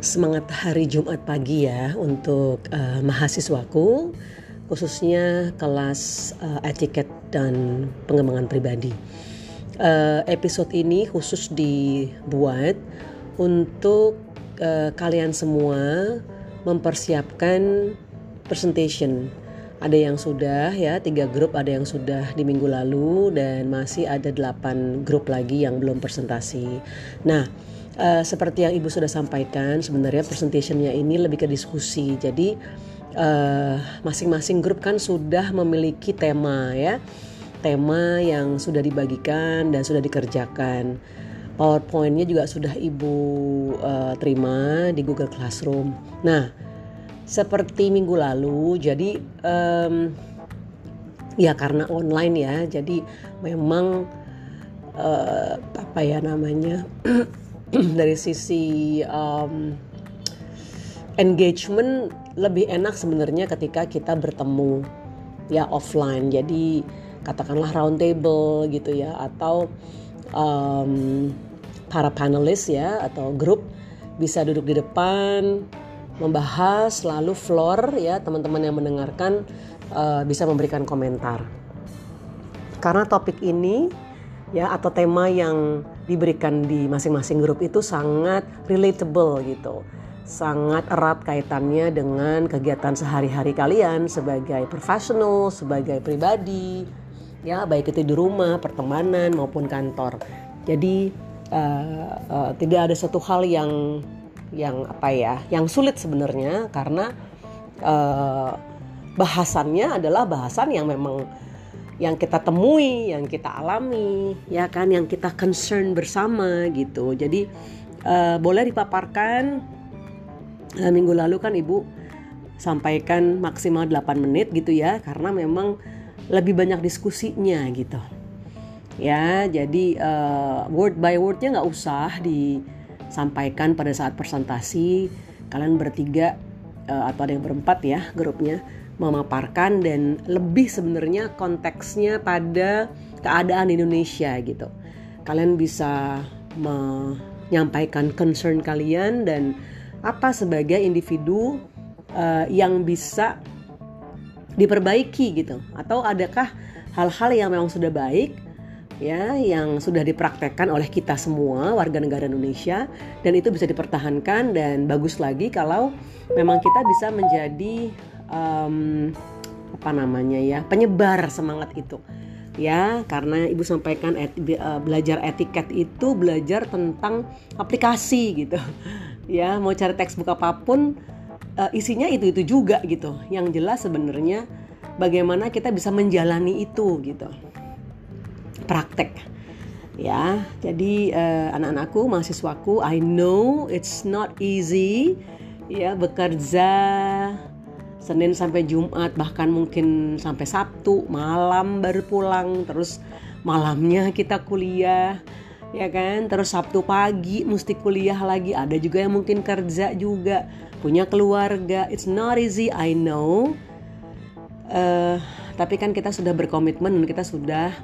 semangat hari Jumat pagi ya untuk uh, mahasiswaku khususnya kelas uh, etiket dan pengembangan pribadi. Uh, episode ini khusus dibuat untuk uh, kalian semua mempersiapkan presentation. Ada yang sudah ya tiga grup, ada yang sudah di minggu lalu dan masih ada delapan grup lagi yang belum presentasi. Nah uh, seperti yang ibu sudah sampaikan sebenarnya presentationnya ini lebih ke diskusi. Jadi eh, masing-masing uh, grup kan sudah memiliki tema ya. Tema yang sudah dibagikan dan sudah dikerjakan. Powerpointnya juga sudah ibu uh, terima di Google Classroom. Nah seperti minggu lalu jadi um, ya karena online ya. Jadi memang uh, apa ya namanya dari sisi um, engagement lebih enak sebenarnya ketika kita bertemu ya offline. Jadi katakanlah round table gitu ya atau um, para panelis ya atau grup bisa duduk di depan membahas lalu floor ya teman-teman yang mendengarkan uh, bisa memberikan komentar. Karena topik ini ya atau tema yang diberikan di masing-masing grup itu sangat relatable gitu. Sangat erat kaitannya dengan kegiatan sehari-hari kalian sebagai profesional, sebagai pribadi, ya baik itu di rumah, pertemanan maupun kantor. Jadi uh, uh, tidak ada satu hal yang yang apa ya, yang sulit sebenarnya karena uh, bahasannya adalah bahasan yang memang yang kita temui, yang kita alami, ya kan, yang kita concern bersama gitu. Jadi uh, boleh dipaparkan. Uh, minggu lalu kan ibu sampaikan maksimal 8 menit gitu ya, karena memang lebih banyak diskusinya gitu. Ya, jadi uh, word by wordnya nggak usah disampaikan pada saat presentasi. Kalian bertiga uh, atau ada yang berempat ya grupnya memaparkan dan lebih sebenarnya konteksnya pada keadaan Indonesia gitu. Kalian bisa menyampaikan concern kalian dan apa sebagai individu uh, yang bisa diperbaiki gitu atau adakah hal-hal yang memang sudah baik ya yang sudah dipraktekkan oleh kita semua warga negara Indonesia dan itu bisa dipertahankan dan bagus lagi kalau memang kita bisa menjadi um, apa namanya ya penyebar semangat itu. Ya karena ibu sampaikan et, uh, belajar etiket itu belajar tentang aplikasi gitu. Ya mau cari textbook apa pun uh, isinya itu itu juga gitu. Yang jelas sebenarnya bagaimana kita bisa menjalani itu gitu praktek. Ya jadi uh, anak-anakku mahasiswaku I know it's not easy ya bekerja Senin sampai Jumat bahkan mungkin sampai Sabtu malam baru pulang terus malamnya kita kuliah ya kan? Terus Sabtu pagi mesti kuliah lagi ada juga yang mungkin kerja juga punya keluarga it's not easy I know. Uh, tapi kan kita sudah berkomitmen kita sudah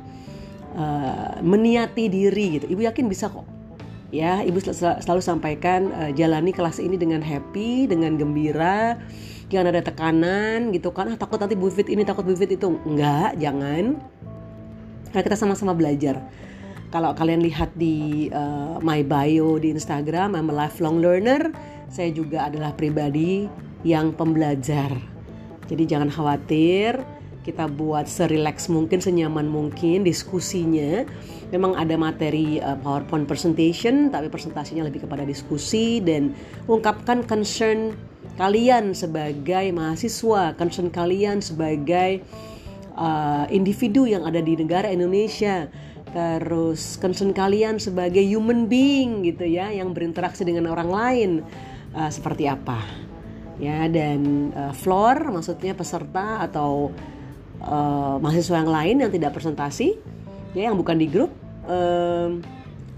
uh, meniati diri gitu. Ibu yakin bisa kok. Ya ibu sel selalu sampaikan uh, jalani kelas ini dengan happy dengan gembira jangan ada tekanan gitu kan. Ah, takut nanti Bu Fit ini takut Bu Fit itu. Enggak jangan. Karena kita sama-sama belajar. Kalau kalian lihat di uh, my bio di Instagram I'm a lifelong learner saya juga adalah pribadi yang pembelajar. Jadi jangan khawatir kita buat serileks mungkin senyaman mungkin diskusinya. Memang ada materi uh, PowerPoint presentation tapi presentasinya lebih kepada diskusi dan ungkapkan concern kalian sebagai mahasiswa, concern kalian sebagai uh, individu yang ada di negara Indonesia, terus concern kalian sebagai human being gitu ya, yang berinteraksi dengan orang lain uh, seperti apa, ya dan uh, floor maksudnya peserta atau uh, mahasiswa yang lain yang tidak presentasi, ya yang bukan di grup, uh,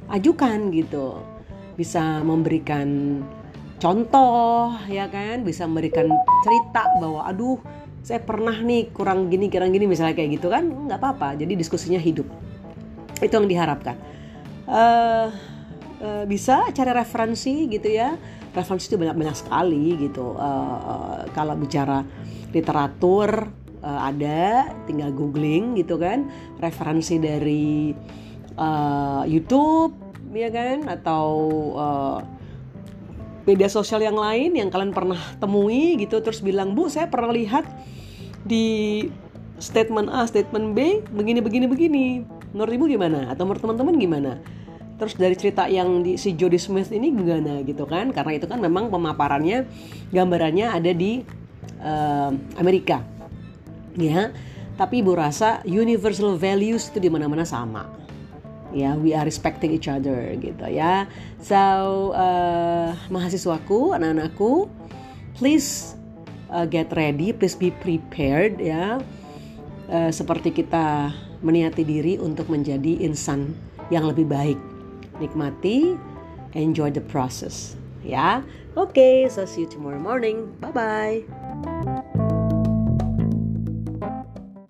ajukan gitu, bisa memberikan contoh ya kan? Bisa memberikan cerita bahwa aduh saya pernah nih kurang gini kurang gini misalnya kayak gitu kan? Nggak apa-apa jadi diskusinya hidup. Itu yang diharapkan. Uh, uh, bisa cari referensi gitu ya. Referensi itu banyak banyak sekali gitu. Uh, uh, kalau bicara literatur uh, ada tinggal googling gitu kan referensi dari uh, YouTube ya kan atau uh, media sosial yang lain yang kalian pernah temui gitu terus bilang bu saya pernah lihat di statement A statement B begini begini begini. Menurut ibu gimana? Atau menurut teman-teman gimana? Terus dari cerita yang di si Jody Smith ini gimana gitu kan? Karena itu kan memang pemaparannya gambarannya ada di uh, Amerika ya tapi ibu rasa universal values itu di mana-mana sama. Ya we are respecting each other gitu ya. So uh, mahasiswaku anak-anakku please uh, get ready please be prepared ya. Uh, seperti kita meniati diri untuk menjadi insan yang lebih baik. Nikmati enjoy the process ya. Oke okay, so see you tomorrow morning. Bye bye